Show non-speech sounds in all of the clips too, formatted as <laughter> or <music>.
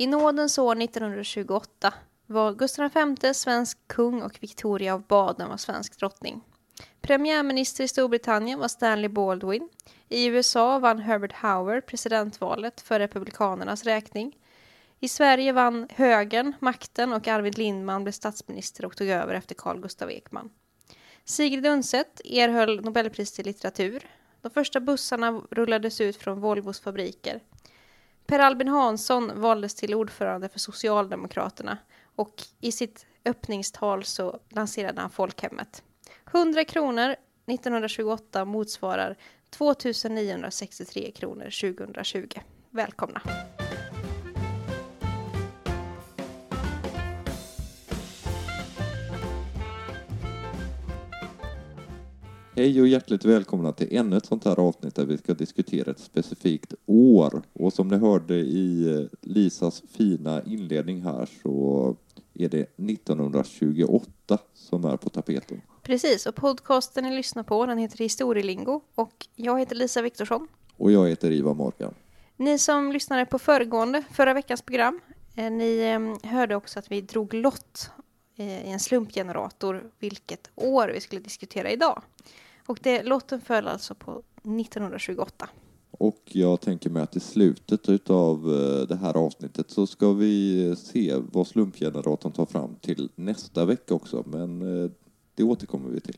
I nådens år 1928 var Gustav V svensk kung och Victoria av Baden var svensk drottning. Premiärminister i Storbritannien var Stanley Baldwin. I USA vann Herbert Howard presidentvalet för Republikanernas räkning. I Sverige vann högern makten och Arvid Lindman blev statsminister och tog över efter Carl Gustav Ekman. Sigrid Undset erhöll Nobelpris i litteratur. De första bussarna rullades ut från Volvos fabriker. Per Albin Hansson valdes till ordförande för Socialdemokraterna och i sitt öppningstal så lanserade han folkhemmet. 100 kronor 1928 motsvarar 2963 kronor 2020. Välkomna! Hej och hjärtligt välkomna till ännu ett sånt här avsnitt där vi ska diskutera ett specifikt år. Och som ni hörde i eh, Lisas fina inledning här så är det 1928 som är på tapeten. Precis, och podcasten ni lyssnar på den heter Historielingo och jag heter Lisa Viktorsson. Och jag heter Iva Morgan. Ni som lyssnade på föregående, förra veckans program, eh, ni eh, hörde också att vi drog lott i en slumpgenerator vilket år vi skulle diskutera idag. Och det, lotten föll alltså på 1928. Och jag tänker mig att i slutet av det här avsnittet så ska vi se vad slumpgeneratorn tar fram till nästa vecka också. Men det återkommer vi till.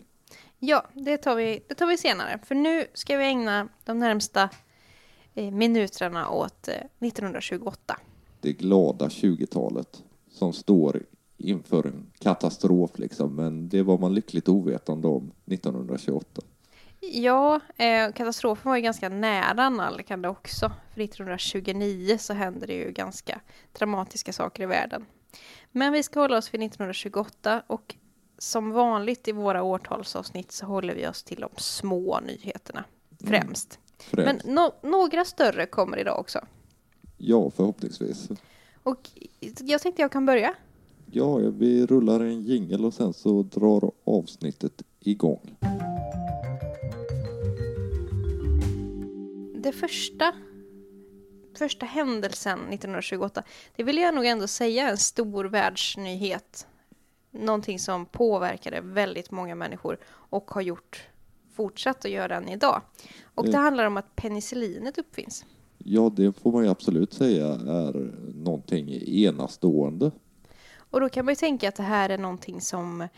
Ja, det tar vi, det tar vi senare. För nu ska vi ägna de närmsta eh, minuterna åt eh, 1928. Det glada 20-talet som står inför en katastrof liksom, men det var man lyckligt ovetande om 1928. Ja, eh, katastrofen var ju ganska nära nalkande också. För 1929 så hände det ju ganska dramatiska saker i världen. Men vi ska hålla oss vid 1928 och som vanligt i våra årtalsavsnitt så håller vi oss till de små nyheterna främst. Mm, främst. Men no några större kommer idag också. Ja, förhoppningsvis. Och jag tänkte jag kan börja. Ja, vi rullar en jingel och sen så drar avsnittet igång. Det första första händelsen 1928, det vill jag nog ändå säga är en stor världsnyhet någonting som påverkade väldigt många människor och har gjort fortsatt att göra än idag. Och det mm. handlar om att penicillinet uppfinns. Ja, det får man ju absolut säga är någonting enastående. Och då kan man ju tänka att det här är någonting som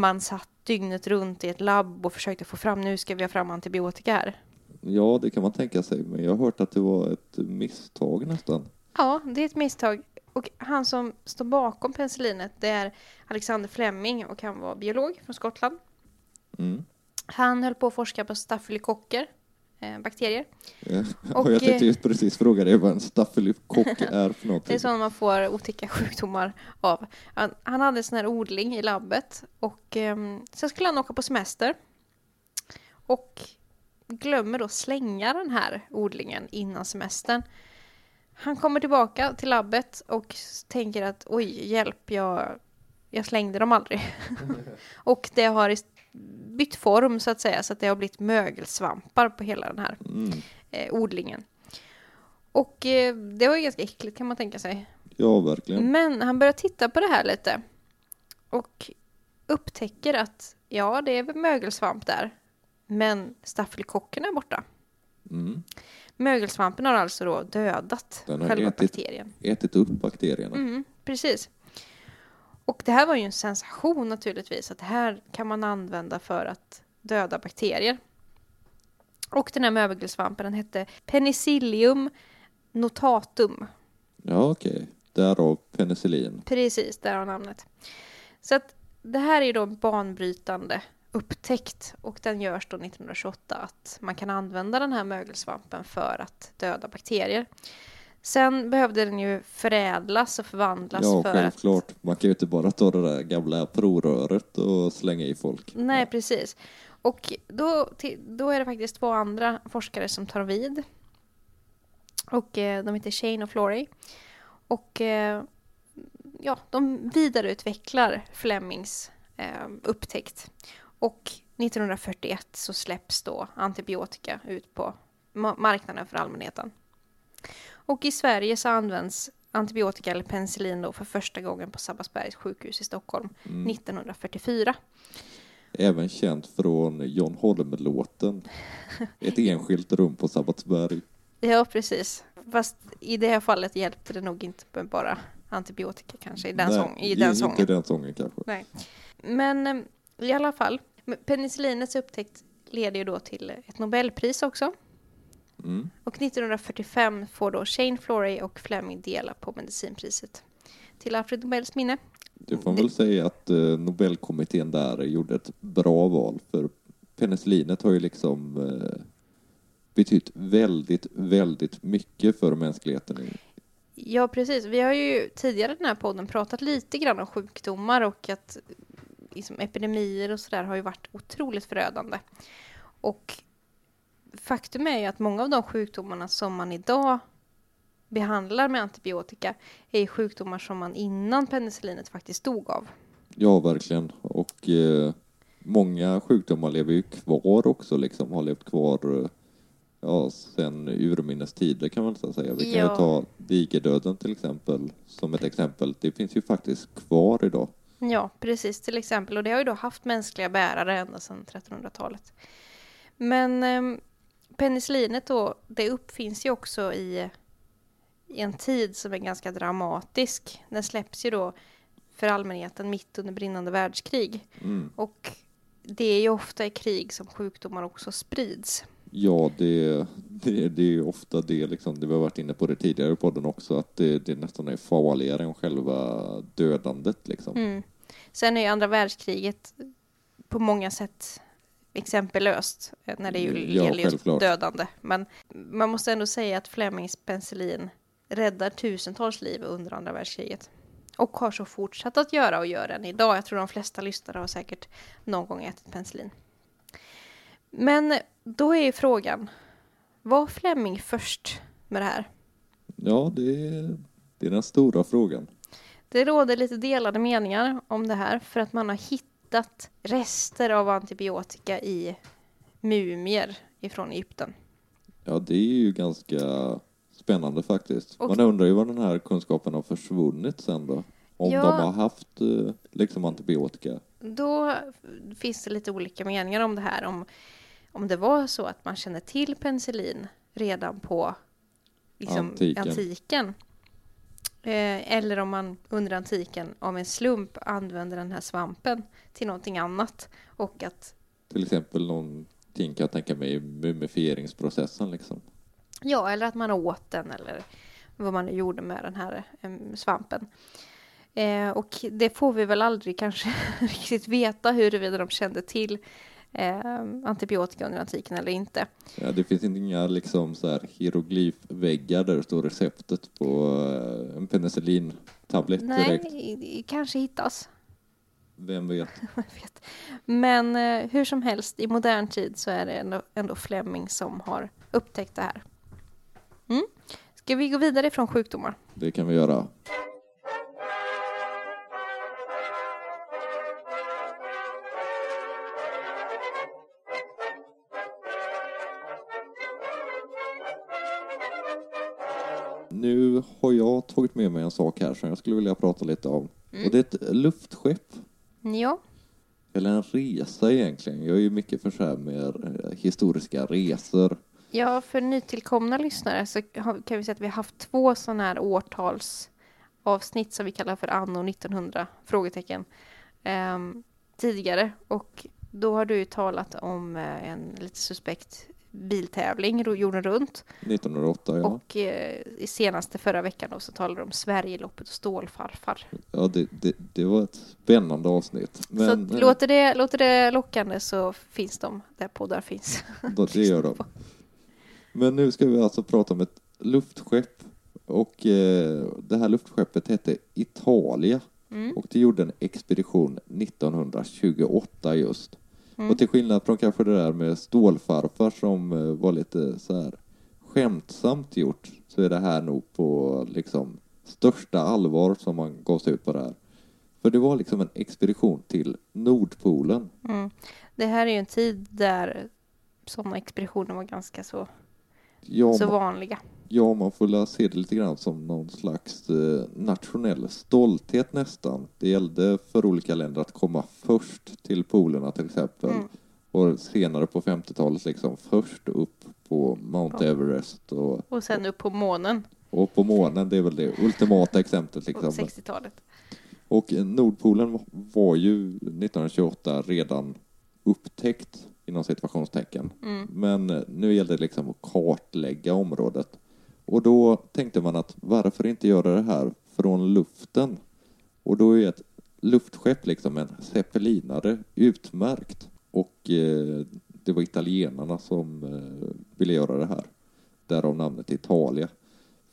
man satt dygnet runt i ett labb och försökte få fram, nu ska vi ha fram antibiotika här. Ja, det kan man tänka sig, men jag har hört att det var ett misstag nästan. Ja, det är ett misstag. Och han som står bakom penicillinet det är Alexander Fleming och han var biolog från Skottland. Mm. Han höll på att forska på stafylokocker, bakterier. Ja, och, jag tänkte just precis fråga dig vad en stafylokock <laughs> är för någonting. Det är sådana man får otäcka sjukdomar av. Han, han hade en sån här odling i labbet och eh, sen skulle han åka på semester. Och glömmer då slänga den här odlingen innan semestern. Han kommer tillbaka till labbet och tänker att oj, hjälp, jag, jag slängde dem aldrig. <laughs> och det har bytt form så att säga, så att det har blivit mögelsvampar på hela den här mm. eh, odlingen. Och eh, det var ju ganska äckligt kan man tänka sig. Ja, verkligen. Men han börjar titta på det här lite och upptäcker att ja, det är mögelsvamp där, men stafylokocken är borta. Mm. Mögelsvampen har alltså då dödat Den har själva ätit, bakterien. ätit upp bakterierna. Mm, precis. Och det här var ju en sensation naturligtvis, att det här kan man använda för att döda bakterier. Och den här mögelsvampen den hette Penicillium notatum. Ja, okej. Okay. Därav penicillin. Precis, därav namnet. Så att det här är då banbrytande upptäckt och den görs då 1928 att man kan använda den här mögelsvampen för att döda bakterier. Sen behövde den ju förädlas och förvandlas ja, för självklart. Man kan ju inte bara ta det där gamla provröret och slänga i folk. Nej, precis. Och då, då är det faktiskt två andra forskare som tar vid. Och eh, de heter Shane och Flory. Och eh, ja, de vidareutvecklar Flemings eh, upptäckt. Och 1941 så släpps då antibiotika ut på marknaden för allmänheten. Och i Sverige så används antibiotika eller penicillin då för första gången på Sabbatsbergs sjukhus i Stockholm Mm. 1944. Även känt från John Holm-låten. <laughs> Ett enskilt rum på Sabbatsberg. Ja, precis. Fast i det här fallet hjälpte det nog inte med bara antibiotika kanske i den, Nej, sång, i den inte sången. den sången kanske. Nej. Men eh, i alla fall, penicillinets upptäckt leder ju då till ett Nobelpris också. Mm. Och 1945 får då Shane Florey och Fleming dela på medicinpriset. Till Alfred Nobels minne. Det får väl säga att eh, Nobelkommittén där gjorde ett bra val för penicillinet har ju liksom eh, betytt väldigt, väldigt mycket för mänskligheten. Ja, precis. Vi har ju tidigare i den här podden pratat lite grann om sjukdomar och att liksom, epidemier och sådär har ju varit otroligt förödande. Och faktum är ju att många av de sjukdomarna som man idag behandlar med antibiotika är sjukdomar som man innan penicillinet faktiskt dog av. Ja, verkligen. Och eh, många sjukdomar lever ju kvar också, liksom har levt kvar eh, ja, sen urminnes tider kan man nästan säga. Vi kan Ja. ta digerdöden till exempel som ett exempel. Det finns ju faktiskt kvar idag. Ja, precis till exempel. Och det har ju då haft mänskliga bärare ända sedan 1300-talet. Men eh, penicillinet då, det uppfinns ju också i, i en tid som är ganska dramatisk. Den släpps ju då för allmänheten mitt under brinnande världskrig. Mm. Och det är ju ofta i krig som sjukdomar också sprids. Ja, det, det, det är ju ofta det, liksom, det vi har varit inne på det tidigare i podden också, att det, det nästan är farligare än själva dödandet. Liksom. Mm. Sen är ju andra världskriget på många sätt exempellöst eh, när det ju Mm, Ja, gäller just dödande. Men man måste ändå säga att Flemings penicillin räddar tusentals liv under andra världskriget. Och har så fortsatt att göra och gör än idag. Jag tror de flesta lyssnare har säkert någon gång ätit penicillin. Men då är ju frågan, var Fleming först med det här? Ja, det, är- det är den stora frågan. Det råder lite delade meningar om det här för att man har hittat rester av antibiotika i mumier ifrån Egypten. Ja, det är ju ganska spännande faktiskt. Och- Man undrar ju var den här kunskapen har försvunnit sen då. Om Ja. de har haft eh, liksom antibiotika. Då finns det lite olika meningar om det här. Om, om det var så att man kände till penicillin redan på liksom, Antiken. antiken. Eh, eller om man under antiken av en slump använde den här svampen till någonting annat. Och att Till exempel någonting kan jag tänka mig i mumifieringsprocessen liksom. Ja, eller att man åt den eller vad man gjorde med den här svampen. Eh, och det får vi väl aldrig kanske <laughs> riktigt veta huruvida de kände till eh, antibiotika under antiken eller inte. Ja, det finns inga liksom så här hieroglyfväggar där det står receptet på eh, en penicillintablett Nej, direkt. i- kanske hittas. Vem vet? <laughs> Vet. Men eh, hur som helst, i modern tid så är det ändå, ändå Fleming som har upptäckt det här. Mm. Ska vi gå vidare från sjukdomar? Det kan vi göra. Nu har jag tagit med mig en sak här som jag skulle vilja prata lite om. Och det är ett luftskepp. Ja, Eller en resa egentligen. Jag är ju mycket för så här med eh, historiska resor. Ja, för nytillkomna lyssnare så kan vi säga att vi har haft två sådana här årtalsavsnitt som vi kallar för anno 1900? Frågetecken. ehm, tidigare. Och då har du ju talat om eh, en lite suspekt biltävling jorden runt. 1908, ja. Och eh, i senaste förra veckan då så talade du om Sverigeloppet och stålfarfar. Ja, det, det, det var ett spännande avsnitt. Men så eh, låter, det, låter det lockande så finns de där poddar finns. då, det gör de. <laughs> Men nu ska vi alltså prata om ett luftskepp. Och eh, det här luftskeppet hette Italia. Mm. Och det gjorde en expedition 1928 just. Mm. Och till skillnad från kanske det där med stålfarfar som eh, var lite så här skämtsamt gjort så är det här nog på liksom största allvar som man gav sig ut på det här. För det var liksom en expedition till Nordpolen. Mm. Det här är ju en tid där sådana expeditioner var ganska så, Ja, så vanliga. Ja, man får väl se det lite grann som någon slags eh, nationell stolthet nästan. Det gällde för olika länder att komma först till polerna till exempel. Mm. Och senare på 50-talet liksom först upp på Mount Ja. Everest och, Och sen upp på månen och på månen. Det är väl det ultimata exemplet liksom. 60-talet. Och Nordpolen var ju 1928 redan upptäckt inom situationstecken. Mm. Men nu gällde det liksom att kartlägga området. Och då tänkte man att varför inte göra det här från luften? Och då är ett luftskepp, liksom en zeppelinare, utmärkt. Och eh, det var italienarna som eh, ville göra det här. Därav namnet Italia.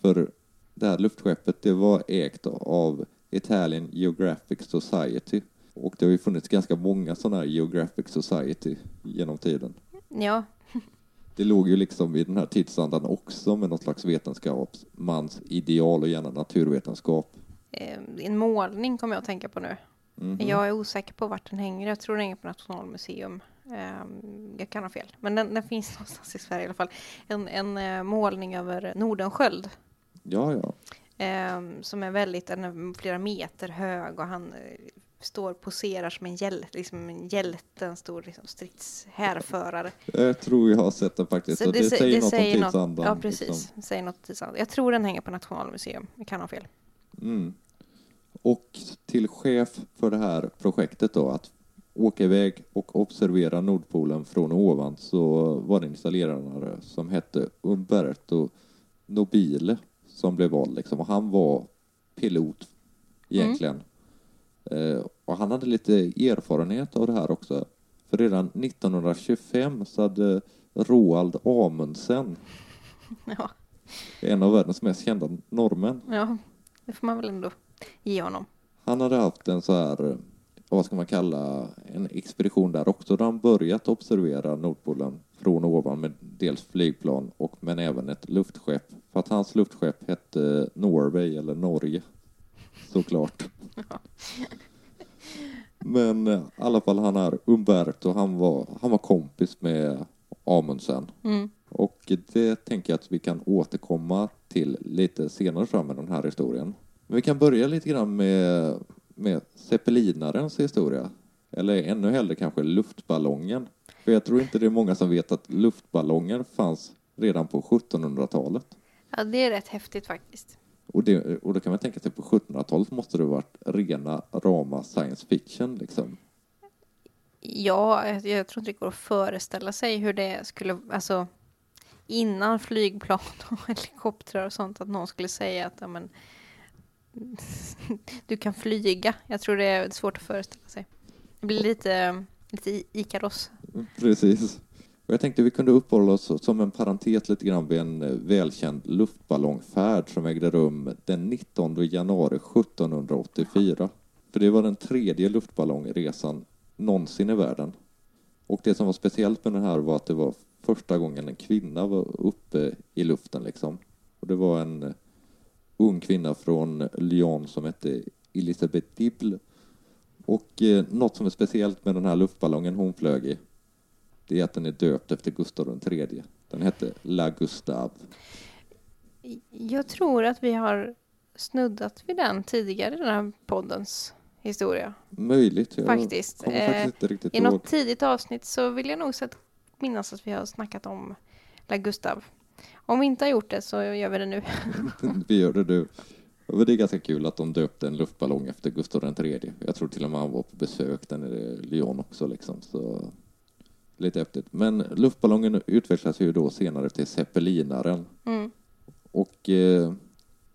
För det här luftskeppet det var ägt av Italian Geographic Society. Och det har ju funnits ganska många sådana här Geographic Society genom tiden. Ja, det låg ju liksom i den här tidsandan också med något slags vetenskapsmans ideal och gärna naturvetenskap. eh, en målning kommer jag att tänka på nu. Mhm. Jag är osäker på vart den hänger. Jag tror den hänger på Nationalmuseum. Ehm, jag kan ha fel. Men den, den finns <laughs> någonstans i Sverige i alla fall. En, en eh, målning över Nordenskjöld. Ja, ja. ehm, som är väldigt, den är flera meter hög och han eh, står och poserar som en hjälte, liksom en hjälte, en stor liksom, stridshärförare. Jag tror jag har sett den faktiskt. och det, sä- säger något säger om tidsandan. Ja, precis. liksom. Det säger något tidsandan. Jag tror den hänger på Nationalmuseum. Jag kan ha fel. Mm. Och till chef för det här projektet då, att åka iväg och observera Nordpolen från ovan, så var det en italienare som hette Umberto Nobile som blev vald liksom. Och han var pilot egentligen. Eh, och han hade lite erfarenhet av det här också. För redan 1925 så hade Roald Amundsen, <laughs> Ja, en av världens mest kända norrmän, ja, det får man väl ändå ge honom. Han hade haft en så här, eh, vad ska man kalla, en expedition där också, där han börjat observera Nordpolen från ovan med dels flygplan och men även ett luftskepp. För att hans luftskepp hette Norway, eller Norge, såklart. <laughs> Men eh, i alla fall han är Umberto, han var, han var kompis med Amundsen. Mm. Och det tänker jag att vi kan återkomma till lite senare fram med den här historien. Men vi kan börja lite grann med, med zeppelinarens historia. Eller ännu hellre kanske luftballongen. För jag tror inte det är många som vet att luftballonger fanns redan på 1700-talet. Ja, det är rätt häftigt faktiskt. Och, det, och då kan man tänka sig på 1700-talet måste det varit rena rama science fiction liksom. Ja, jag, jag tror inte det går att föreställa sig hur det skulle, alltså innan flygplan och <laughs> helikoptrar och sånt, att någon skulle säga att ja, men, <laughs> du kan flyga. Jag tror det är svårt att föreställa sig. Det blir lite, lite Ikaros. Precis. Och jag tänkte vi kunde uppehålla oss som en parentes lite grann vid en eh, välkänd luftballongfärd som ägde rum den 19 januari 1784. För det var den tredje luftballongresan någonsin i världen. Och det som var speciellt med den här var att det var första gången en kvinna var uppe i luften liksom. Och det var en eh, ung kvinna från Lyon som hette Elisabeth Dibble. Och eh, något som är speciellt med den här luftballongen hon flög i det är att den är döpt efter Gustav III. Den hette La Gustave. Jag tror att vi har snuddat vid den tidigare i den här poddens historia. Möjligt. Jag Faktiskt. Eh, faktiskt riktigt I något tidigt avsnitt så vill jag nog att minnas att vi har snackat om La Gustav. Om vi inte har gjort det så gör vi det nu. <laughs> Vi gör det nu. Det är ganska kul att de döpte en luftballong efter Gustav III. Jag tror till och med han var på besök där nere i Lyon också liksom. Så lite häftigt. Men luftballongen utvecklas ju då senare till zeppelinaren. Mm. Och eh,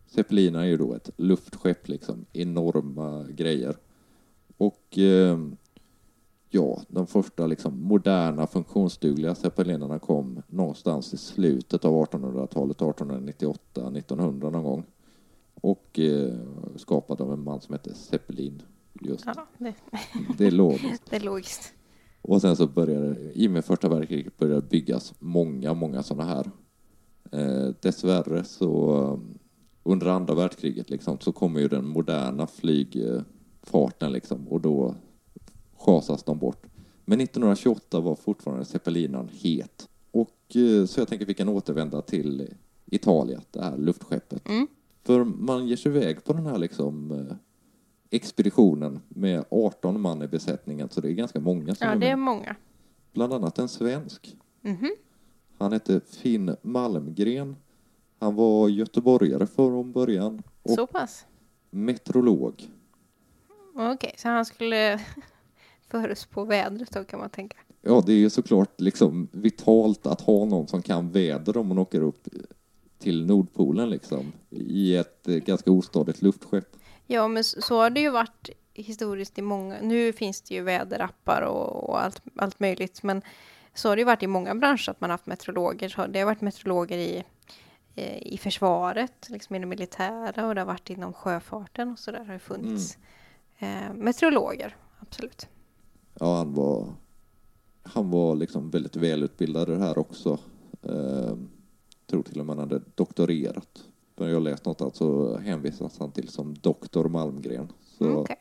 Zeppeliner är ju då ett luftskepp liksom, enorma grejer. Och eh, ja, de första liksom moderna funktionsdugliga zeppelinarna kom någonstans i slutet av 1800-talet, 1898, 1900 någon gång. Och eh, skapad av en man som hette Zeppelin. Just, Ja, det, det är logiskt. <laughs> det är logiskt. Och sen så började, i och med första världskriget började byggas många, många sådana här. Eh, dessvärre så under andra världskriget liksom, så kommer ju den moderna flygfarten liksom, och då schasas de bort. Men 1928 var fortfarande zeppelinaren het. Och eh, så jag tänker vi kan återvända till Italia, det här luftskeppet. Mm. För man ger sig iväg på den här liksom eh, expeditionen med 18 man i besättningen, så det är ganska många som Ja, är det är med. många. Bland annat en svensk. Mhm. Han hette Finn Malmgren. Han var göteborgare från början och Så pass? meteorolog. Okej, så han skulle <laughs> förutspå vädret då kan man tänka. Ja, det är ju såklart liksom vitalt att ha någon som kan väder om man åker upp till Nordpolen liksom i ett eh, ganska ostadigt luftskepp. Ja, men så har det ju varit historiskt i många... Nu finns det ju väderappar och, och allt, allt möjligt, men så har det ju varit i många branscher att man haft meteorologer. Så Det har varit meteorologer i, eh, i försvaret, liksom inom militära och det har varit inom sjöfarten och så där har det funnits eh, meteorologer, absolut. Ja, han var, han var liksom väldigt välutbildad i det här också. Eh, tror till och med han hade doktorerat. För jag läst något att så hänvisas han till som doktor Malmgren. Så, Mm, Okej.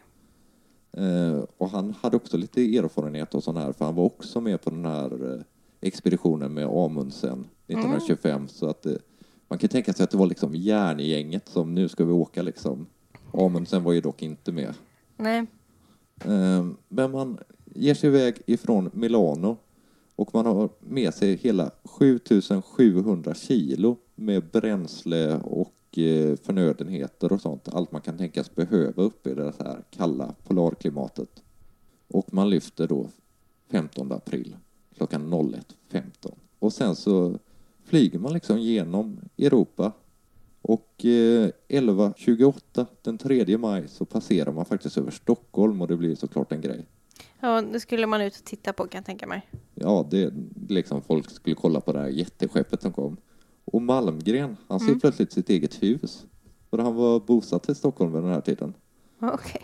eh, och han hade också lite erfarenhet och sån här, för han var också med på den här eh, expeditionen med Amundsen 1925. Så att eh, man kan tänka sig att det var liksom järngänget som nu ska vi åka liksom. Amundsen var ju dock inte med. Nej, Eh, Men man ger sig iväg ifrån Milano och man har med sig hela 7700 kilo med bränsle och eh, förnödenheter och sånt. Allt man kan tänkas behöva uppe i det här kalla polarklimatet. Och man lyfter då 15 april klockan 01.15. Och sen så flyger man liksom genom Europa och eh, 11.28 den 3 maj så passerar man faktiskt över Stockholm och det blir såklart en grej. ja, det skulle man ut och titta på kan jag tänka mig. Ja, det liksom folk skulle kolla på det här jätteskeppet som kom. Och Malmgren, han ser plötsligt sitt eget hus. För han var bosatt i Stockholm vid den här tiden. Okej.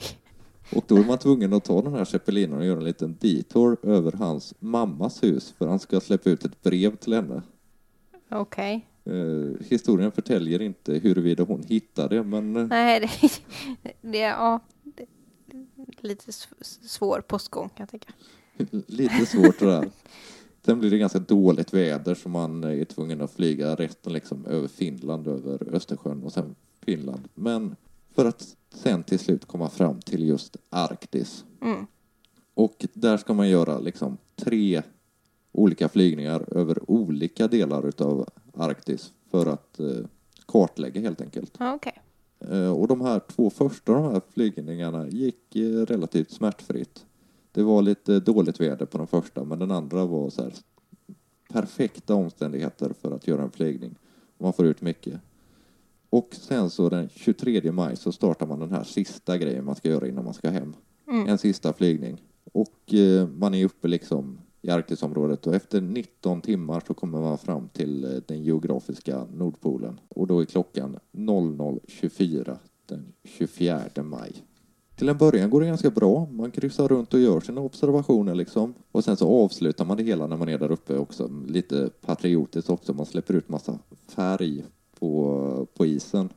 Och då är man tvungen att ta den här zeppelinen och göra en liten detour över hans mammas hus för han ska släppa ut ett brev till henne. Okej. Eh, historien förtäljer inte huruvida hon hittade det, men eh, Nej, det, det, ja, det, lite sv- svår postgång kan jag tänka. lite svårt det där. <laughs> Sen blir det ganska dåligt väder så man är tvungen att flyga resten liksom över Finland, över Östersjön och sen Finland. Men för att sen till slut komma fram till just Arktis. Mm. Och där ska man göra liksom tre olika flygningar över olika delar utav Arktis för att eh, kartlägga helt enkelt. Okej. Eh, Och de här två första de här flygningarna gick eh, relativt smärtfritt. Det var lite dåligt väder på den första men den andra var så här perfekta omständigheter för att göra en flygning. Man får ut mycket. Och sen så den 23 maj så startar man den här sista grejen man ska göra innan man ska hem. Mm. En sista flygning. Och eh, man är uppe liksom i Arktisområdet och efter 19 timmar så kommer man fram till eh, den geografiska Nordpolen. Och då är klockan 00.24 den 24 maj. Till en början går det ganska bra. Man kryssar runt och gör sina observationer liksom. Och sen så avslutar man det hela när man är där uppe också. Lite patriotiskt också. Man släpper ut massa färg på, på isen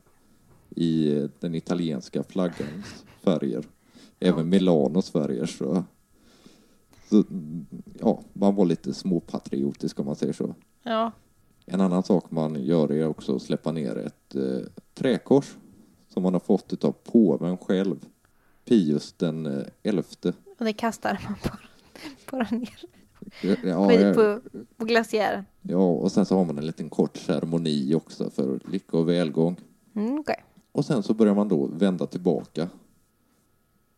i den italienska flaggans färger. Även Milanos färger så, så ja, man var lite småpatriotisk om man säger så. Ja. En annan sak man gör är också att släppa ner ett eh, träkors som man har fått av påven själv. Pius den eh, elfte. Och det kastar man bara, <laughs> bara ner Ja, på, på, på glaciären. ja, och sen så har man en liten kort ceremoni också för lycka och välgång. Mm, Okej. Och sen så börjar man då vända tillbaka.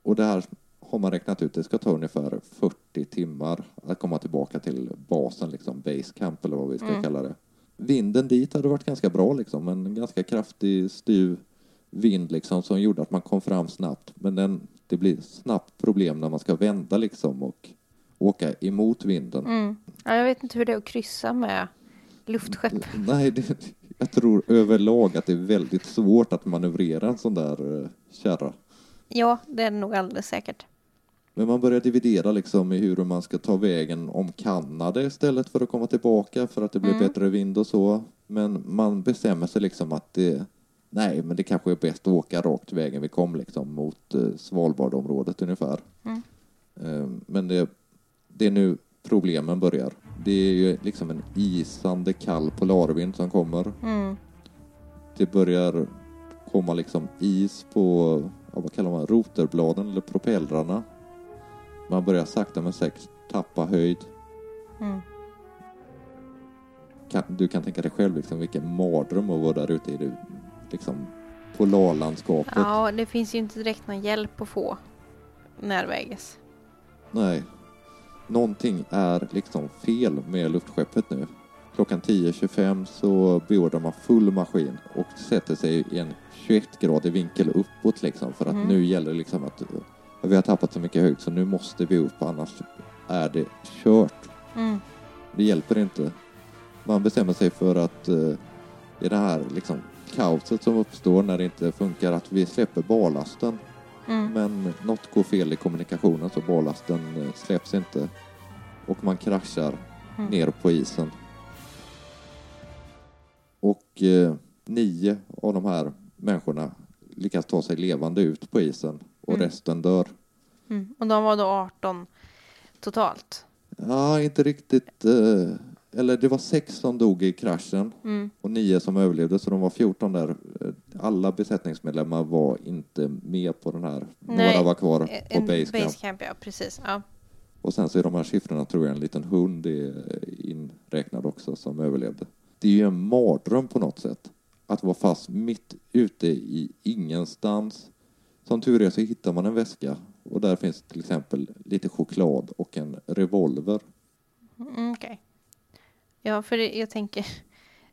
Och det här har man räknat ut, det ska ta ungefär 40 timmar att komma tillbaka till basen, liksom base camp eller vad vi ska Mm. kalla det. Vinden dit hade varit ganska bra liksom, en ganska kraftig styv vind liksom som gjorde att man kom fram snabbt. Men den, det blir snabbt problem när man ska vända liksom och åka emot vinden. Mm. Ja, jag vet inte hur det är att kryssa med luftskepp. Nej, det, jag tror överlag att det är väldigt svårt att manövrera en sån där eh, kärra. Ja, det är det nog alldeles säkert. Men man börjar dividera liksom i hur man ska ta vägen om Kanada istället för att komma tillbaka för att det blir Mm. bättre vind och så. Men man bestämmer sig liksom att det, nej, men det kanske är bäst att åka rakt vägen vi kom liksom mot eh, Svalbardområdet ungefär. Mm. Eh, men det, det är nu problemen börjar. Det är ju liksom en isande kall polarvind som kommer Mm. det börjar komma liksom is på, ja, vad kallar man rotorbladen eller propellrarna. Man börjar sakta men säkert tappa höjd. Mm. Kan, du kan tänka dig själv liksom vilken mardröm att vara där ute i det liksom polarlandskapet. Ja, det finns ju inte direkt någon hjälp att få närväges. Nej. Någonting är liksom fel med luftskeppet nu. Klockan 10.25 så beordrar man full maskin och sätter sig i en 21-gradig vinkel uppåt liksom för att Mm. nu gäller det liksom att vi har tappat så mycket höjd så nu måste vi upp annars är det kört. Mm. Det hjälper inte. Man bestämmer sig för att eh, i det här liksom kaoset som uppstår när det inte funkar att vi släpper barlasten Mm. men något går fel i kommunikationen så barlasten eh, släpps inte och man kraschar Mm. ner på isen. Och eh, nio av de här människorna lyckas ta sig levande ut på isen och Mm. resten dör. Mm. Och de var då 18 totalt. Ja, inte riktigt. Eh, eller det var sex som dog i kraschen Mm. och nio som överlevde så de var 14 där. Eh, Alla besättningsmedlemmar var inte med på den här. Nej, Några var kvar på basecamp. basecamp, ja precis. Ja. Och sen så är de här siffrorna tror jag en liten hund är inräknad också som överlevde. Det är ju en mardröm på något sätt. Att vara fast mitt ute i ingenstans. Som tur är så hittar man en väska och där finns till exempel lite choklad och en revolver. Mm, Okej. Ja, för jag tänker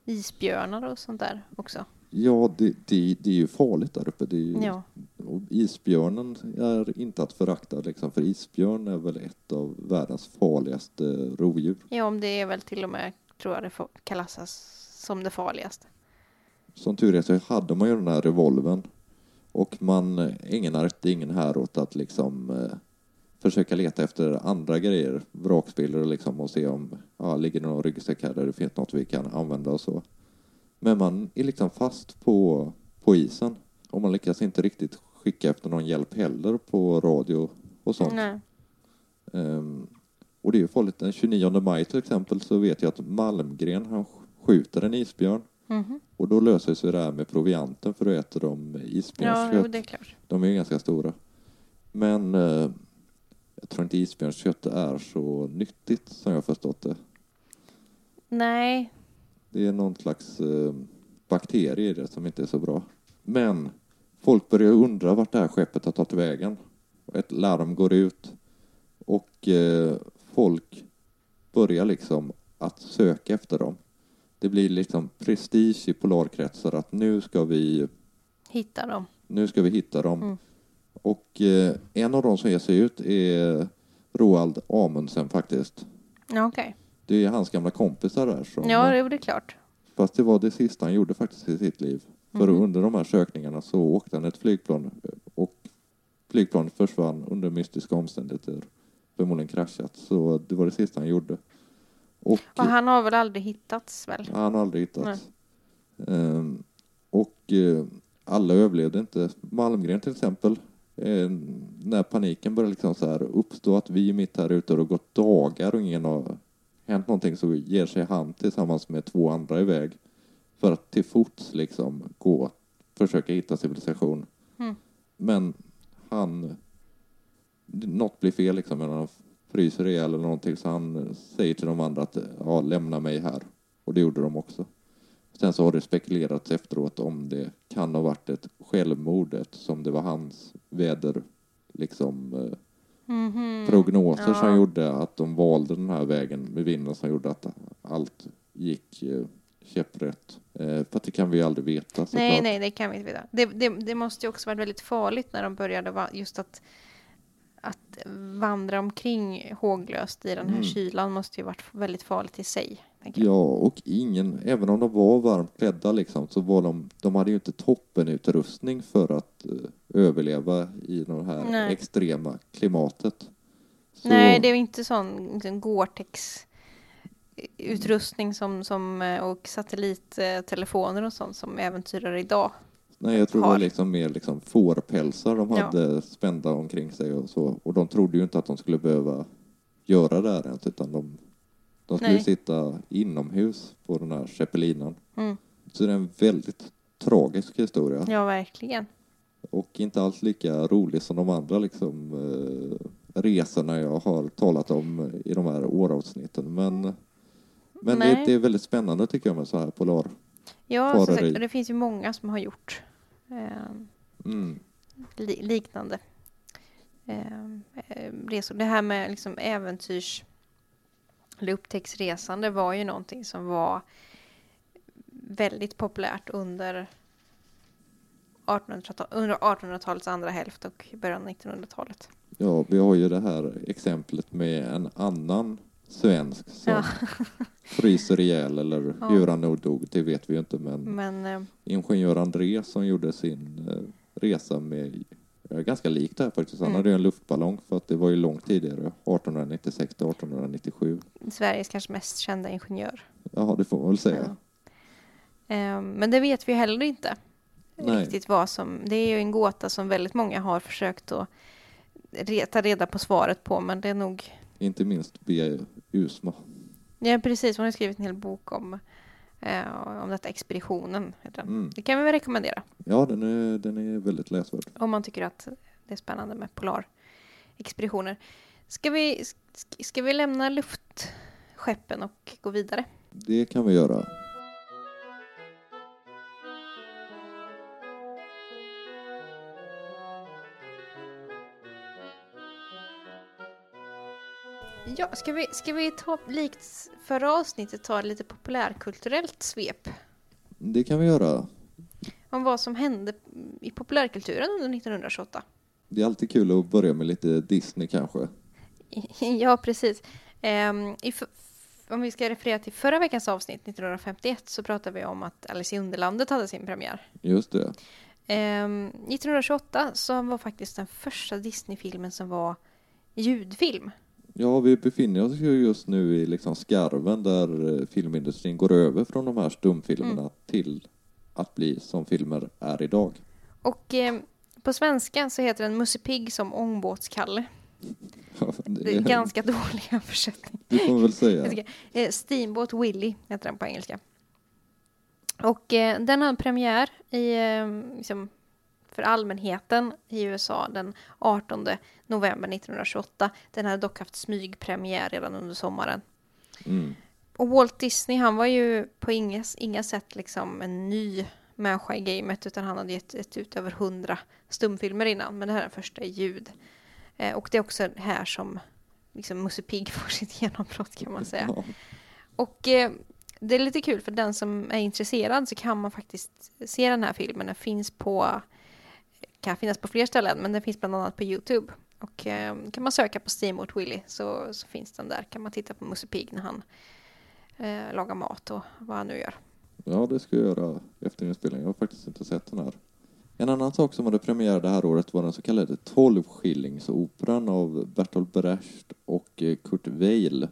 isbjörnar och sånt där också. Ja, det, det, det är ju farligt där uppe. Det är ju, Ja. och isbjörnen är inte att förakta liksom, för isbjörn är väl ett av världens farligaste rovdjur. ja, om det är väl till och med, tror jag det klassas som det farligaste. Som tur är så hade man ju den här revolven och man ägnar inte ingen här åt att liksom eh, försöka leta efter andra grejer, vrakspillror liksom och se om ja, ligger det någon ryggsäck här där det finns något vi kan använda och så. Men man är liksom fast på, på isen och man lyckas inte riktigt skicka efter någon hjälp heller på radio och sånt. Nej. Ehm, och det är ju farligt. Den 29 maj till exempel så vet jag att Malmgren han skjuter en isbjörn Mhm. och då löser sig det här med provianten för då äter de Ja, isbjörnskött. jo, det är klart. De är ju ganska stora. Men eh, jag tror inte isbjörnskött är så nyttigt som jag förstått det. Nej. Det är någon slags eh, bakterie i det som inte är så bra. Men folk börjar undra vart det här skeppet har tagit vägen. Ett larm går ut och eh, folk börjar liksom att söka efter dem. Det blir liksom prestige i polarkretsar att nu ska vi, Hitta dem. nu ska vi hitta dem. Mm. Och eh, en av dem som ger sig ut är Roald Amundsen faktiskt. Okej. Det är hans gamla kompisar där som Ja, jo, det är klart. Fast det var det sista han gjorde faktiskt i sitt liv. För Mhm. under de här sökningarna så åkte han ett flygplan och flygplanet försvann under mystiska omständigheter. Förmodligen kraschat. Så det var det sista han gjorde. Och Och han har väl aldrig hittats väl? han har aldrig hittats. Ehm, och eh, alla överlevde inte. Malmgren till exempel. Eh, när paniken började liksom så här uppstå att vi mitt här ute och det har gått dagar och ingen har hänt någonting så ger sig han tillsammans med två andra iväg för att till fots liksom gå försöka hitta civilisation. Mm. Men han något blir fel liksom, han fryser ihjäl eller någonting så han säger till de andra att ja, lämna mig här. Och det gjorde de också. Sen så har det spekulerats efteråt om det kan ha varit ett självmord eftersom det var hans väder liksom eh, Mhm. prognoser Ja. som gjorde att de valde den här vägen med vinden som gjorde att allt gick eh, käpprätt. Eh, för att det kan vi aldrig veta. Nej, nej, det kan vi inte veta. Det, det, det måste ju också varit väldigt farligt när de började just att, att vandra omkring håglöst i den här Mm. kylan måste ju varit väldigt farligt i sig. Ja, och ingen, även om de var varmt klädda liksom, så var de, de hade ju inte toppenutrustning för att eh, överleva i det här Nej. extrema klimatet. Så, Nej, det är inte sån liksom, Gore-Tex utrustning som, som, eh, och satellittelefoner och sånt som äventyrar idag. nej, jag tror det har. var liksom mer liksom fårpälsar de Ja. hade spända omkring sig och så. Och de trodde ju inte att de skulle behöva göra det här ens, utan de, de skulle Nej. sitta inomhus på den här zeppelinen. Mm. Så det är en väldigt tragisk historia. Ja, verkligen. Och inte alls lika rolig som de andra liksom, eh, resorna jag har talat om i de här åravsnitten. Men, men det, det är väldigt spännande tycker jag med så här polar. Ja, och det finns ju många som har gjort eh, Mm. li- liknande eh, eh, resor. Det här med liksom äventyrs eller upptäcktsresande var ju någonting som var väldigt populärt under 1800-tal- under 1800-talets andra hälft och början av 1900-talet. Ja, vi har ju det här exemplet med en annan svensk som Ja. <laughs> fryser ihjäl eller Ja. hur han nog dog, det vet vi ju inte. Men Men eh, ingenjör André som gjorde sin eh, resa med ganska likt det här faktiskt. Han Mm. hade ju en luftballong för att det var ju långt tidigare, 1896 till 1897. Sveriges kanske mest kända ingenjör. Jaha, det får man väl säga. Ja. Eh, men det vet vi heller inte Nej. riktigt vad som... Det är ju en gåta som väldigt många har försökt att ta reda på svaret på, men det är nog... Inte minst B. Usma. Ja, precis. Hon har skrivit en hel bok om, eh, om detta expeditionen. heter den. Mm. Det kan vi väl rekommendera Ja, den är, den är väldigt läsvärd. om man tycker att det är spännande med polarexpeditioner. Ska vi, sk- ska vi lämna luftskeppen och gå vidare? Det kan vi göra. Ja, ska vi, ska vi ta, likt förra avsnittet, ta lite populärkulturellt svep Det kan vi göra. om vad som hände i populärkulturen under 1928? Det är alltid kul att börja med lite Disney kanske. <laughs> ja, precis. F- om vi ska referera till förra veckans avsnitt, 1951, så pratade vi om att Alice i Underlandet hade sin premiär. Just det. Ehm, 1928 så var faktiskt den första Disney-filmen som var ljudfilm. Ja, vi befinner oss ju just nu i liksom skarven där eh, filmindustrin går över från de här stumfilmerna Mm. till att bli som filmer är idag. Och ehm, på svenska så heter den Musse Pigg som ångbåtskalle. <laughs> Ja, Det är ganska dålig översättning. Det får man väl säga. Eh, Steamboat Willie heter den på engelska. Och eh, den har premiär i, eh, liksom, för allmänheten i USA den 18 november 1928. Den hade dock haft smygpremiär redan under sommaren. Mm. Och Walt Disney, han var ju på inga, inga sätt liksom en ny människa i gamet, utan han hade gett, gett ut över hundra stumfilmer innan, men det här är den första i ljud. Eh, och det är också här som liksom Musse Pigg <laughs> får sitt genombrott kan man säga. Ja. Och eh, det är lite kul för den som är intresserad så kan man faktiskt se den här filmen. Den finns på, kan finnas på fler ställen, men den finns bland annat på Youtube. Och eh, kan man söka på Steamboat Willie så, så finns den där. Kan man titta på Musse Pigg när han eh, lagar mat och vad han nu gör. ja, det ska jag göra efter inspelningen. Jag har faktiskt inte sett den här. En annan sak som hade premiär det här året var den så kallade tolvskillingsoperan av Bertolt Brecht och eh, Kurt Weill.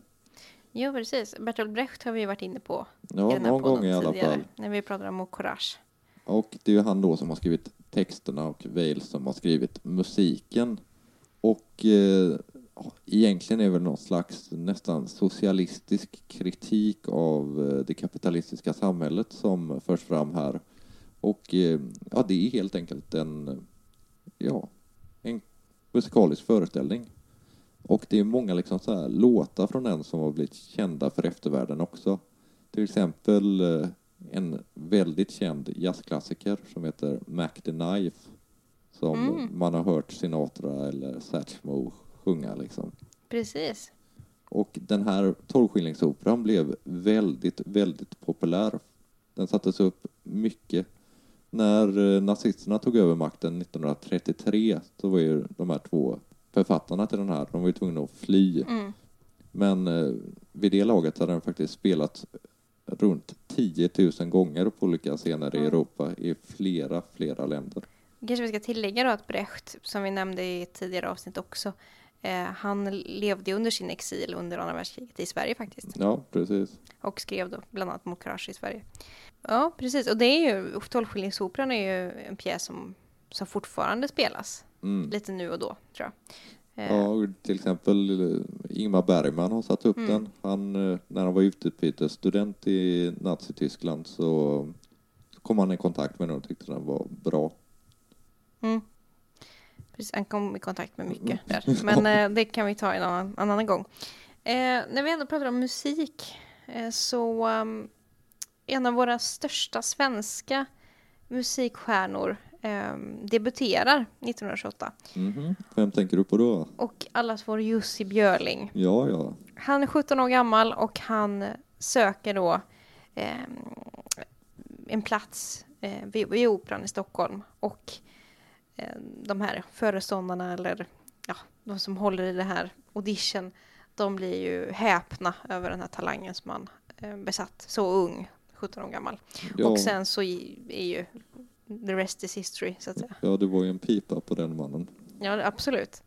Jo, precis. Bertolt Brecht har vi varit inne på Ja, någon gång i alla tidigare, fall. När vi pratade om Courage. Och det är ju han då som har skrivit texterna och Wales som har skrivit musiken. Och eh, egentligen är väl någon slags nästan socialistisk kritik av eh, det kapitalistiska samhället som förs fram här. Och eh, ja, det är helt enkelt en, ja, en musikalisk föreställning. Och det är många liksom så här låtar från den som har blivit kända för eftervärlden också. Till exempel eh, en väldigt känd jazzklassiker som heter Mac the Knife. Som Mm. man har hört Sinatra eller Satchmo sjunga liksom. Precis. Och den här tolvskillingsoperan blev väldigt, väldigt populär. Den sattes upp mycket. När eh, nazisterna tog över makten 1933 så var ju de här två författarna till den här, de var ju tvungna att fly. Mm. Men eh, vid det laget hade den faktiskt spelat runt 10 000 gånger på olika scener i. Europa i flera, flera länder. Kanske vi ska tillägga då att Brecht, som vi nämnde i ett tidigare avsnitt också, eh, han levde under sin exil under andra världskriget i Sverige faktiskt. Ja, precis. Och skrev då bland annat Courage i Sverige. Ja, precis. Och det är ju, Tolvskillingsoperan är ju en pjäs som, som fortfarande spelas. Mm. Lite nu och då, tror jag. Eh, Ja, och till exempel eh, Ingmar Bergman har satt upp Mm. den. Han, eh, när han var utbytesstudent i Nazityskland så, kom han i kontakt med den och tyckte den var bra. Mm. Precis, han kom i kontakt med mycket där. Men eh, det kan vi ta en annan, en annan gång. Eh, när vi ändå pratar om musik eh, så um, en av våra största svenska musikstjärnor eh, debuterar 1928. Mhm. Vem tänker du på då? Och allas vår Jussi Björling. Ja, ja. Han är 17 år gammal och han söker då eh, en plats eh, vid, vid Operan i Stockholm. Och eh, de här föreståndarna eller ja, de som håller i det här audition, de blir ju häpna över den här talangen som han eh, besatt, så ung, 17 år gammal. ja. Och sen så är ju the rest is history, så att säga. Ja, det var ju en pipa på den mannen. Ja, absolut.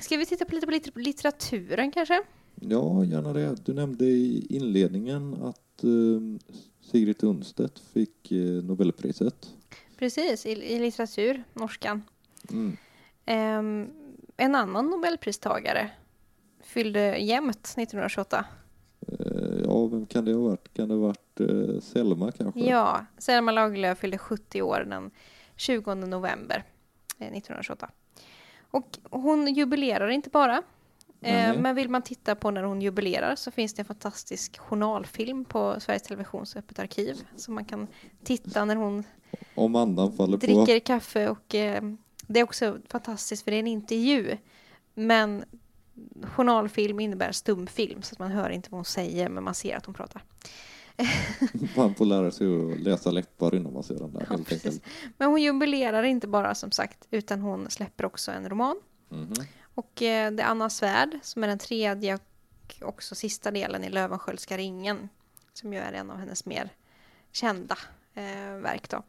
Ska vi titta på lite på litter- litteraturen kanske? Ja, gärna det. Du nämnde i inledningen att eh, Sigrid Undstedt fick eh, Nobelpriset. Precis, i, i litteratur, norskan. Mm. Ehm, en annan nobelpristagare fyllde jämnt 1928. Eh, ja, vem kan det ha varit? Kan det ha varit eh, Selma kanske? Ja, Selma Lagerlöf fyllde 70 år den 20 november eh, 1928. Och hon jubilerar inte bara. Eh, men vill man titta på när hon jubilerar så finns det en fantastisk journalfilm på Sveriges Televisions öppet arkiv. Så man kan titta när hon Om andan faller på. dricker kaffe och eh, det är också fantastiskt för det är en intervju. Men journalfilm innebär stumfilm så att man hör inte vad hon säger men man ser att hon pratar. <laughs> Man får lära sig att läsa läppar innan man ser den där Ja, helt enkelt. Men hon jubilerar inte bara som sagt utan hon släpper också en roman. Mhm. Och eh, det är Anna Svärd som är den tredje och också sista delen i Löwenskiöldska ringen. Som ju är en av hennes mer kända eh, verk då.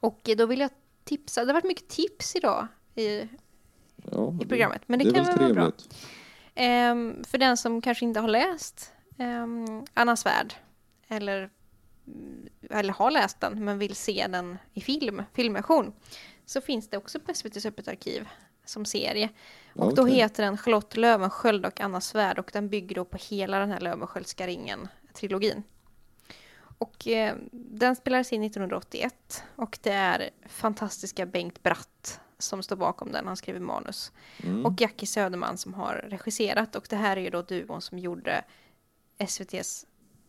Och eh, då vill jag tipsa, det har varit mycket tips idag i, Ja, i programmet. Men det, det kan väl vara bra. Ehm, för den som kanske inte har läst ehm, Anna Svärd eller, mm, eller har läst den men vill se den i film, filmversion så finns det också på SVTs Öppet arkiv som serie. Och då okej. heter den Charlotte Löwensköld och Anna Svärd och den bygger då på hela den här Löwensköldska ringen-trilogin. Och eh, den spelades in 1981 och det är fantastiska Bengt Bratt som står bakom den, han skriver manus. Mm. Och Jackie Söderman som har regisserat och det här är ju då duon som gjorde SVTs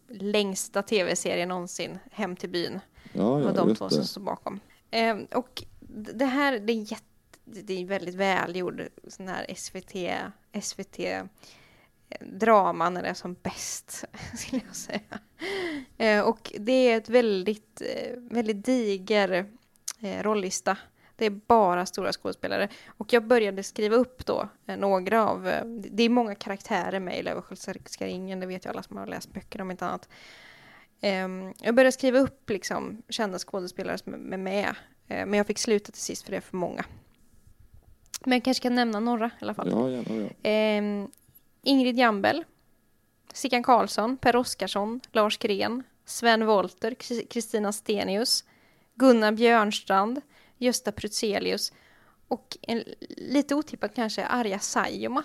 längsta tv-serie någonsin, Hem till byn. ja, ja, de två som står bakom. Eh, och det här, det är jätte, det är väldigt välgjord sån här SVT, SVT eh, drama när det är som bäst, <laughs> skulle jag säga. Eh, och det är ett väldigt, eh, väldigt diger eh, rollista. Det är bara stora skådespelare. Och jag började skriva upp då eh, några av, eh, det är många karaktärer med i Löwenskiöldska ringen, det vet ju alla som har läst böckerna om inte annat. Ehm, jag började skriva upp liksom kända skådespelare som är med, eh, men jag fick sluta till sist för det är för många. Men jag kanske kan nämna några i alla fall. Ja, gärna ja. Ehm, Ingrid Jambel, Sickan Karlsson, Per Oskarsson, Lars Gren, Sven Wollter, Kri- Kristina Stenius, Gunnar Björnstrand, Gösta Prutzelius och en, lite otippat kanske Arja Saijonmaa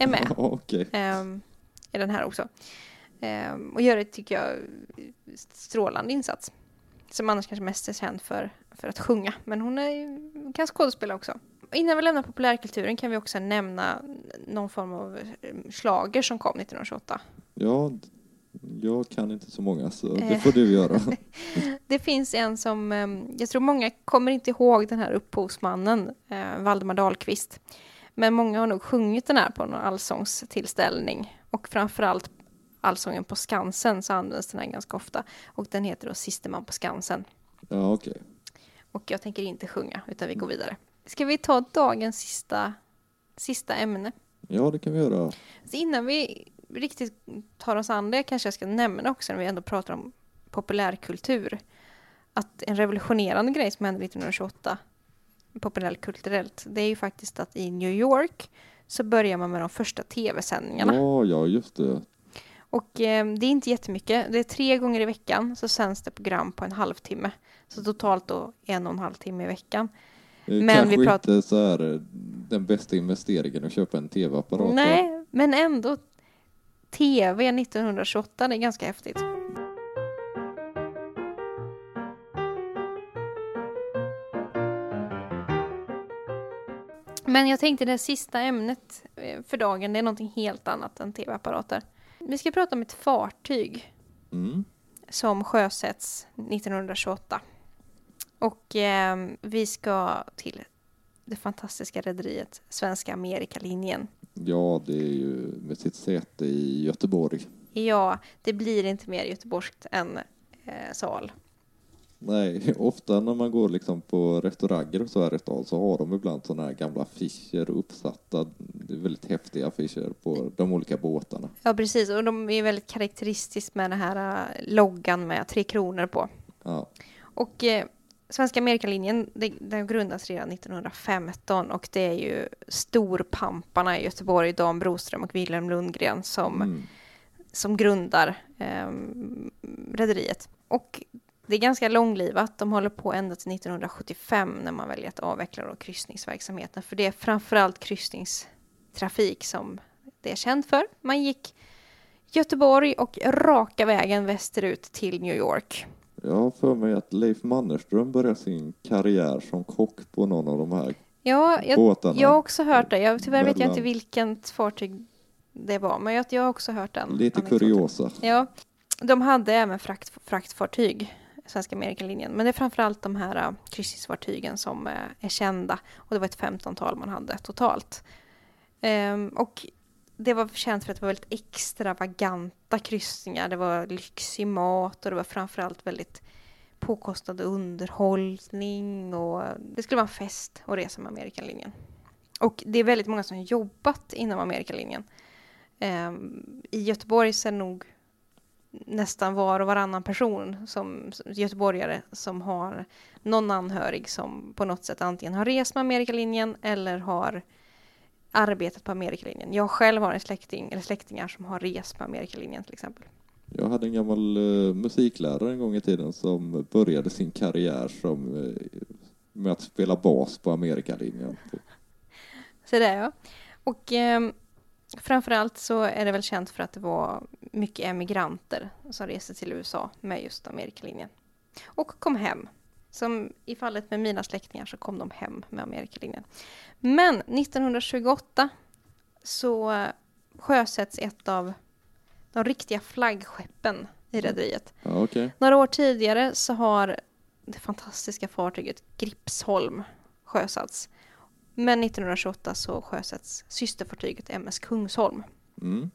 är med <laughs> ja okej. ehm, i den här också. Ehm, och gör det, tycker jag, strålande insats. Som annars kanske mest är känd för, för att sjunga, men hon är, kan skådespela också. Innan vi lämnar populärkulturen kan vi också nämna någon form av slager som kom 1928. Ja, jag kan inte så många så det Eh. får du göra. <laughs> Det finns en som, ehm, jag tror många kommer inte ihåg den här upphovsmannen, eh, Valdemar Dahlqvist. Men många har nog sjungit den här på någon allsångstillställning. Och framförallt allsången på Skansen så används den här ganska ofta. Och den heter då Sisterman på Skansen. Ja, okej. Och jag tänker inte sjunga, utan vi går vidare. Ska vi ta dagens sista, sista ämne? Ja, det kan vi göra. Så innan vi riktigt tar oss an det kanske jag ska nämna också när vi ändå pratar om populärkultur. Att en revolutionerande grej som hände 1928 populärkulturellt det är ju faktiskt att i New York så börjar man med de första tv-sändningarna. Ja, ja, just det. Och eh, det är inte jättemycket. Det är tre gånger i veckan så sänds det program på en halvtimme. Så totalt då en och en halv timme i veckan. Men Kanske vi pratar- inte så här eh, den bästa investeringen att köpa en tv-apparat. Nej, men ändå TV 1928. Det är ganska häftigt. Men jag tänkte det sista ämnet eh, för dagen, det är någonting helt annat än tv-apparater. Vi ska prata om ett fartyg mm. som sjösätts 1928. Och eh, vi ska till det fantastiska rederiet Svenska Amerikalinjen. Ja, det är ju med sitt säte i Göteborg. Ja, det blir inte mer göteborgskt än eh, Sal. Nej, <laughs> ofta när man går liksom på restauranger och så här i stan så har de ibland sådana här gamla affischer uppsatta. Det är väldigt häftiga affischer på de olika båtarna. Ja, precis. Och de är väldigt karaktäristiskt med den här eh, loggan med tre kronor på. Ja, Och eh, Svenska Amerikalinjen, det- den grundas redan 1915 och det är ju storpamparna i Göteborg, Dan Broström och Wilhelm Lundgren som, mm. som grundar eh, rederiet. Och det är ganska långlivat, de håller på ända till 1975 när man väljer att avveckla då kryssningsverksamheten, för det är framförallt kryssningstrafik som det är känt för. Man gick Göteborg och raka vägen västerut till New York. Jag har för mig att Leif Mannerström började sin karriär som kock på någon av de här Ja, jag, båtarna. jag har också hört det. Jag, tyvärr vet jag Mellan- inte vilket fartyg det var, men jag, jag har också hört den. Lite kuriosa. Ja, de hade även frakt, fraktfartyg, Svenska Amerikalinjen, men det är framförallt de här uh, kryssningsfartygen som eh, är kända och det var ett 15-tal man hade totalt. Ehm, och det var känt för att det var väldigt extravaganta kryssningar. Det var lyxig mat och det var framförallt väldigt påkostad underhållning och det skulle vara en fest att resa med Amerikalinjen. Och det är väldigt många som har jobbat inom Amerikalinjen. Ehm, I Göteborg så är det nog nästan var och varannan person som som göteborgare som har någon anhörig som på något sätt antingen har rest med Amerikalinjen eller har arbetat på Amerikalinjen. Jag själv har en släkting eller släktingar som har rest med Amerikalinjen till exempel. Jag hade en gammal eh, musiklärare en gång i tiden som började sin karriär som, eh, med att spela bas på Amerikalinjen. Så det är jag. Och eh, framförallt så är det väl känt för att det var mycket emigranter som reste till USA med just Amerikalinjen. Och kom hem. Som i fallet med mina släktingar så kom de hem med Amerikalinjen. Men 1928 så sjösätts ett av de riktiga flaggskeppen i rederiet. Ja, okej. Några år tidigare så har det fantastiska fartyget Gripsholm sjösatts. Men 1928 så sjösätts systerfartyget MS Kungsholm. Mm.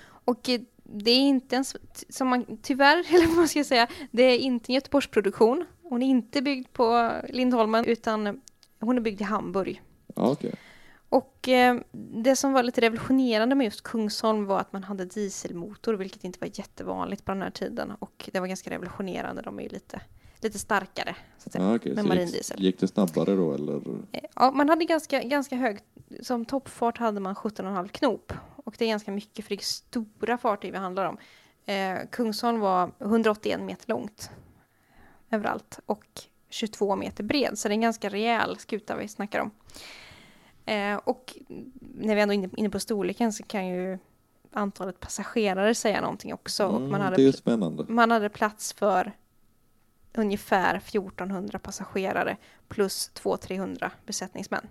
Och eh, det är inte ens, som man tyvärr, <laughs> eller vad man ska säga, det är inte en Göteborgsproduktion. Hon är inte byggd på Lindholmen utan hon är byggd i Hamburg. Okej. Och eh, det som var lite revolutionerande med just Kungsholm var att man hade dieselmotor, vilket inte var jättevanligt på den här tiden. Och det var ganska revolutionerande, de är ju lite, lite starkare. Så att säga. Ja, okej. Med Så marindiesel. gick, gick det snabbare då eller? Eh, Ja, man hade ganska, ganska hög, som toppfart hade man 17,5 knop. Och det är ganska mycket för det är stora fartyg vi handlar om. Eh, Kungsholm var 181 meter långt överallt och 22 meter bred, så det är en ganska rejäl skuta vi snackar om. Eh, och när vi ändå är inne, på storleken så kan ju antalet passagerare säga någonting också. och man Mm, hade det är ju spännande. man hade plats för ungefär 1400 passagerare plus 200-300 besättningsmän.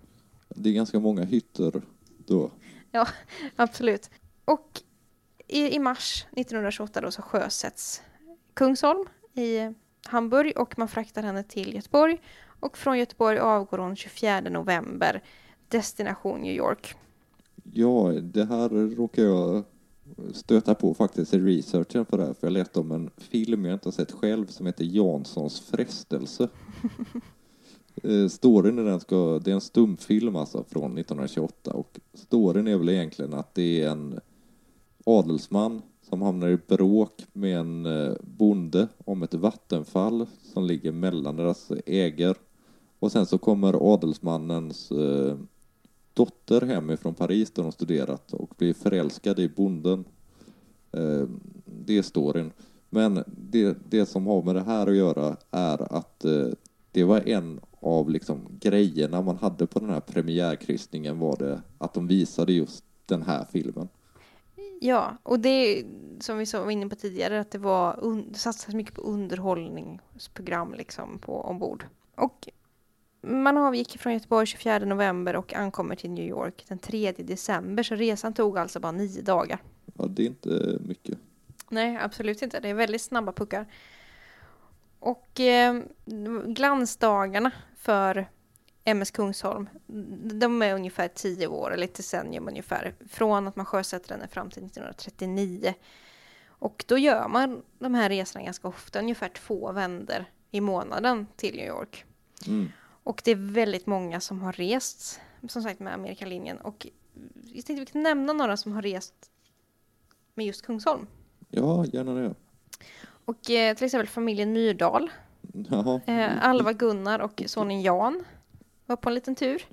Det är ganska många hytter då. <laughs> Absolut. Och i, i mars 1928 då så sjösätts Kungsholm i Hamburg och man fraktar henne till Göteborg. Och från Göteborg avgår hon 24 november, destination New York. Ja, det här råkar jag stöta på faktiskt i researchen för det här, för jag letade om en film jag inte har sett själv som heter Janssons frestelse. <laughs> Eh, Storyn i den ska, det är en stumfilm alltså från 1928 och storyn är väl egentligen att det är en adelsman som hamnar i bråk med en eh, bonde om ett vattenfall som ligger mellan deras ägor. Och sen så kommer adelsmannens eh, dotter hem ifrån Paris där de studerat och blir förälskad i bonden. Eh, det är storyn. Men det, det som har med det här att göra är att eh, det var en av liksom grejerna man hade på den här premiärkryssningen var det att de visade just den här filmen. Ja, och det som vi var inne på tidigare att det var det satsades mycket på underhållningsprogram liksom på ombord. Och man avgick från Göteborg 24 november och ankommer till New York den 3 december, så resan tog alltså bara nio dagar. Ja, det är inte mycket. Nej, absolut inte. Det är väldigt snabba puckar. Och eh, glansdagarna för MS Kungsholm, de är ungefär tio år, eller ett decennium ungefär, från att man sjösätter den fram till 1939. Och då gör man de här resorna ganska ofta, ungefär två vänder i månaden till New York. Mm. Och det är väldigt många som har rest, som sagt, med Amerikalinjen. Och jag tänkte vi kan nämna några som har rest med just Kungsholm. Ja, gärna det. Och eh, till exempel familjen Myrdal, Jaha. eh, Alva Gunnar och sonen Jan var på en liten tur.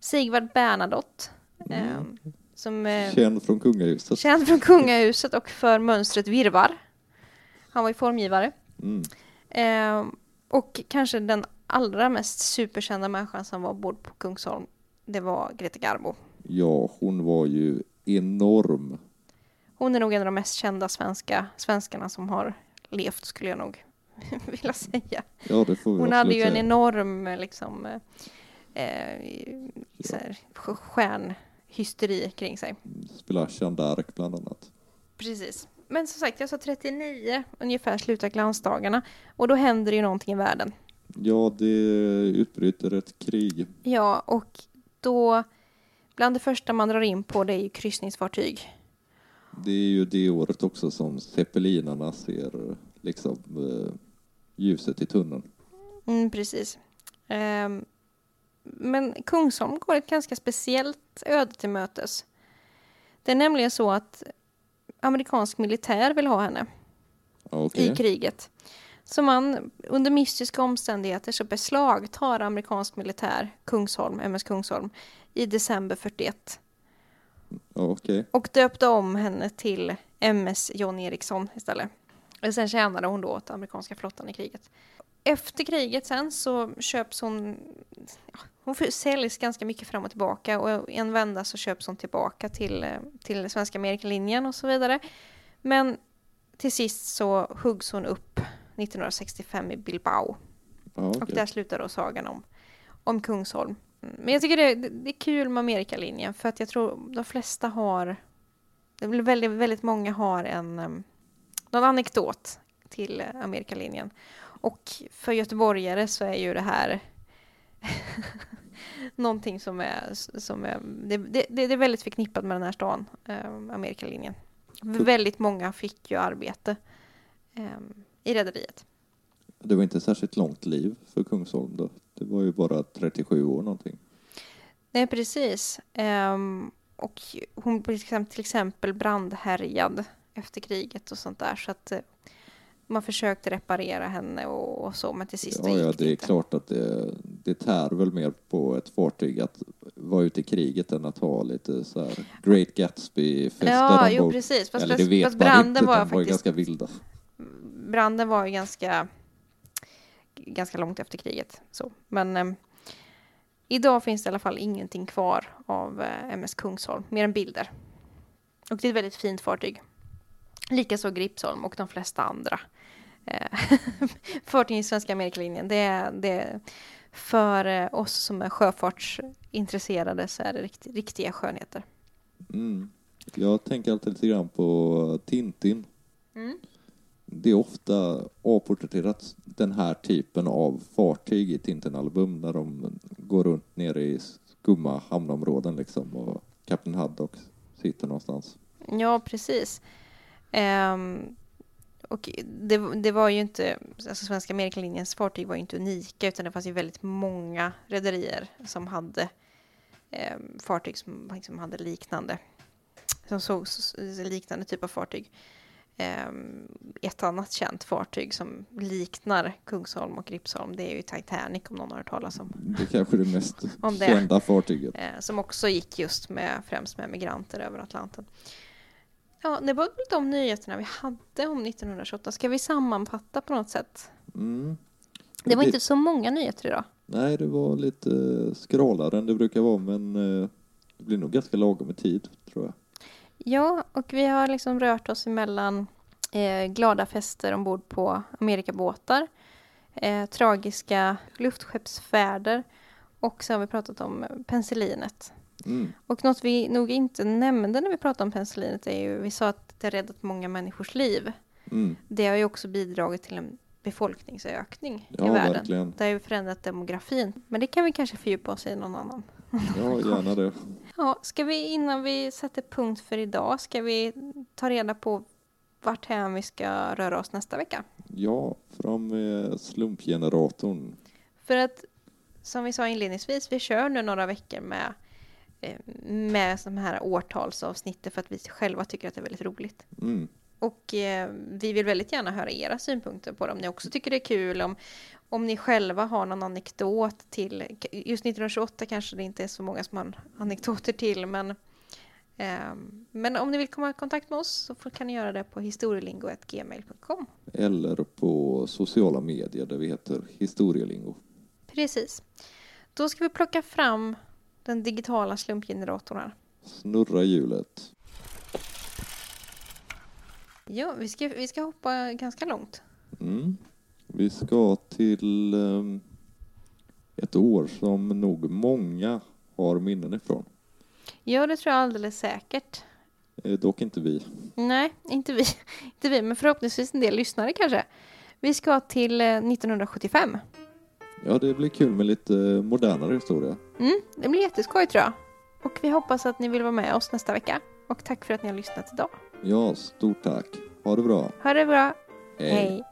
Sigvard Bernadotte, eh, som eh, Känd från kungahuset. känd från kungahuset och för mönstret Virvar. Han var ju formgivare. Mm. Eh, och kanske den allra mest superkända människan som var ombord på Kungsholm, det var Greta Garbo. Ja, hon var ju enorm. Hon är nog en av de mest kända svenska svenskarna som har levt, skulle jag nog <laughs> vilja säga. Ja, det får vi Hon hade ju en säga. enorm liksom, eh, så här, stjärnhysteri kring sig. Spela Jeanne d'Arc bland annat. Precis. Men som sagt, jag sa 39 ungefär slutar glansdagarna och då händer det ju någonting i världen. Ja, det utbryter ett krig. Ja, och då bland det första man drar in på det är ju kryssningsfartyg. Det är ju det året också som zeppelinarna ser liksom eh, ljuset i tunneln. Mm, precis. Ehm, men Kungsholm går ett ganska speciellt öde till mötes. Det är nämligen så att amerikansk militär vill ha henne okej. i kriget. Så man, under mystiska omständigheter så beslagtar amerikansk militär Kungsholm, MS Kungsholm, i december 41 Ja, okej. och döpte om henne till MS John Eriksson istället. Och sen tjänade hon då åt amerikanska flottan i kriget. Efter kriget sen så köps hon, ja, hon säljs ganska mycket fram och tillbaka och en vända så köps hon tillbaka till, eh, till svenska Amerikalinjen och så vidare. Men till sist så huggs hon upp 1965 i Bilbao Ja, och okej. där slutar då sagan om, om Kungsholm. Men jag tycker det, det är kul med Amerikalinjen för att jag tror de flesta har, det blir väldigt, väldigt många har en, um, någon anekdot till eh, Amerikalinjen. Och för göteborgare så är ju det här <laughs> någonting som är, som är det, det, det är väldigt förknippat med den här stan, eh, Amerikalinjen. Väldigt många fick ju arbete eh, i rederiet. Det var inte särskilt långt liv för Kungsholm då. Det var ju bara 37 år någonting. Nej, precis. Ehm, och hon blev till exempel- till exempel brandhärjad efter kriget och sånt där. Så att eh, man försökte reparera henne och, och så, men till sist Ja, ja, gick det det är inte. klart att det, det tär väl mer på ett fartyg att vara ute i kriget än att ha lite så här Great Gatsby-fester Ja, jo precis. Fast, Eller det vet fast branden inte, var var faktiskt... ganska vilda. Branden var ju ganska, ganska långt efter kriget. Så. Men ehm, idag finns det i alla fall ingenting kvar av eh, MS Kungsholm, mer än bilder. Och det är ett väldigt fint fartyg. Likaså Gripsholm och de flesta andra eh, <laughs> fartyg i Svenska Amerikalinjen. Det är, det är för eh, oss som är sjöfartsintresserade så är det rikt, riktiga skönheter. Mm. Jag tänker alltid lite grann på Tintin. Mm. Det är ofta avporträtterat den här typen av fartyg i Tintin-album när de går runt nere i skumma hamnområden liksom och Kapten Haddock sitter någonstans. Ja, precis. Ehm, och det, det var ju inte, alltså Svenska Amerikalinjens fartyg var ju inte unika utan det fanns ju väldigt många rederier som hade ehm, fartyg som liksom hade liknande, som såg liknande typ av fartyg. Ehm, ett annat känt fartyg som liknar Kungsholm och Gripsholm det är ju Titanic om någon har hört talas om. Det är kanske det mest det. kända fartyget. Eh, som också gick just med, främst med migranter över Atlanten. Ja, det var de nyheterna vi hade om 1928. Ska vi sammanfatta på något sätt? Mm. Det var inte så många nyheter idag. Nej, det var lite eh, skralare än det brukar vara, men eh, det blir nog ganska lagom med tid, tror jag. Ja, och vi har liksom rört oss emellan eh, glada fester ombord på Amerikabåtar, eh, tragiska luftskeppsfärder Och så har vi pratat om penicillinet. Mm. Och något vi nog inte nämnde när vi pratade om penicillinet är ju, vi sa att det har räddat många människors liv. Mm. Det har ju också bidragit till en befolkningsökning Ja, i världen. verkligen. Det har ju förändrat demografin. Men det kan vi kanske fördjupa oss i någon annan. Ja, gärna det. <laughs> Ja, ska vi innan vi sätter punkt för idag, ska vi ta reda på vart hän vi ska röra oss nästa vecka? Ja, fram med slumpgeneratorn. För att som vi sa inledningsvis, vi kör nu några veckor med med de här årtalsavsnitten för att vi själva tycker att det är väldigt roligt. Mm. Och eh, vi vill väldigt gärna höra era synpunkter på det om ni också tycker det är kul, om, om ni själva har någon anekdot till, just 1928 kanske det inte är så många som har anekdoter till, men eh, men om ni vill komma i kontakt med oss så kan ni göra det på historielingo.gmail.com. Eller på sociala medier där vi heter Historielingo. Precis. Då ska vi plocka fram den digitala slumpgeneratorn här. Snurra hjulet. Ja, vi ska, vi ska hoppa ganska långt. Mm. Vi ska till ehm, ett år som nog många har minnen ifrån. Ja, det tror jag alldeles säkert. Eh, Dock inte vi. Nej, inte vi. <laughs> inte vi, men förhoppningsvis en del lyssnare kanske. Vi ska till eh, 1975. Ja, det blir kul med lite modernare historia. Mm, det blir jätteskoj tror jag. Och vi hoppas att ni vill vara med oss nästa vecka. Och tack för att ni har lyssnat idag. Ja, stort tack. Ha det bra. Ha det bra. Hej. Hej.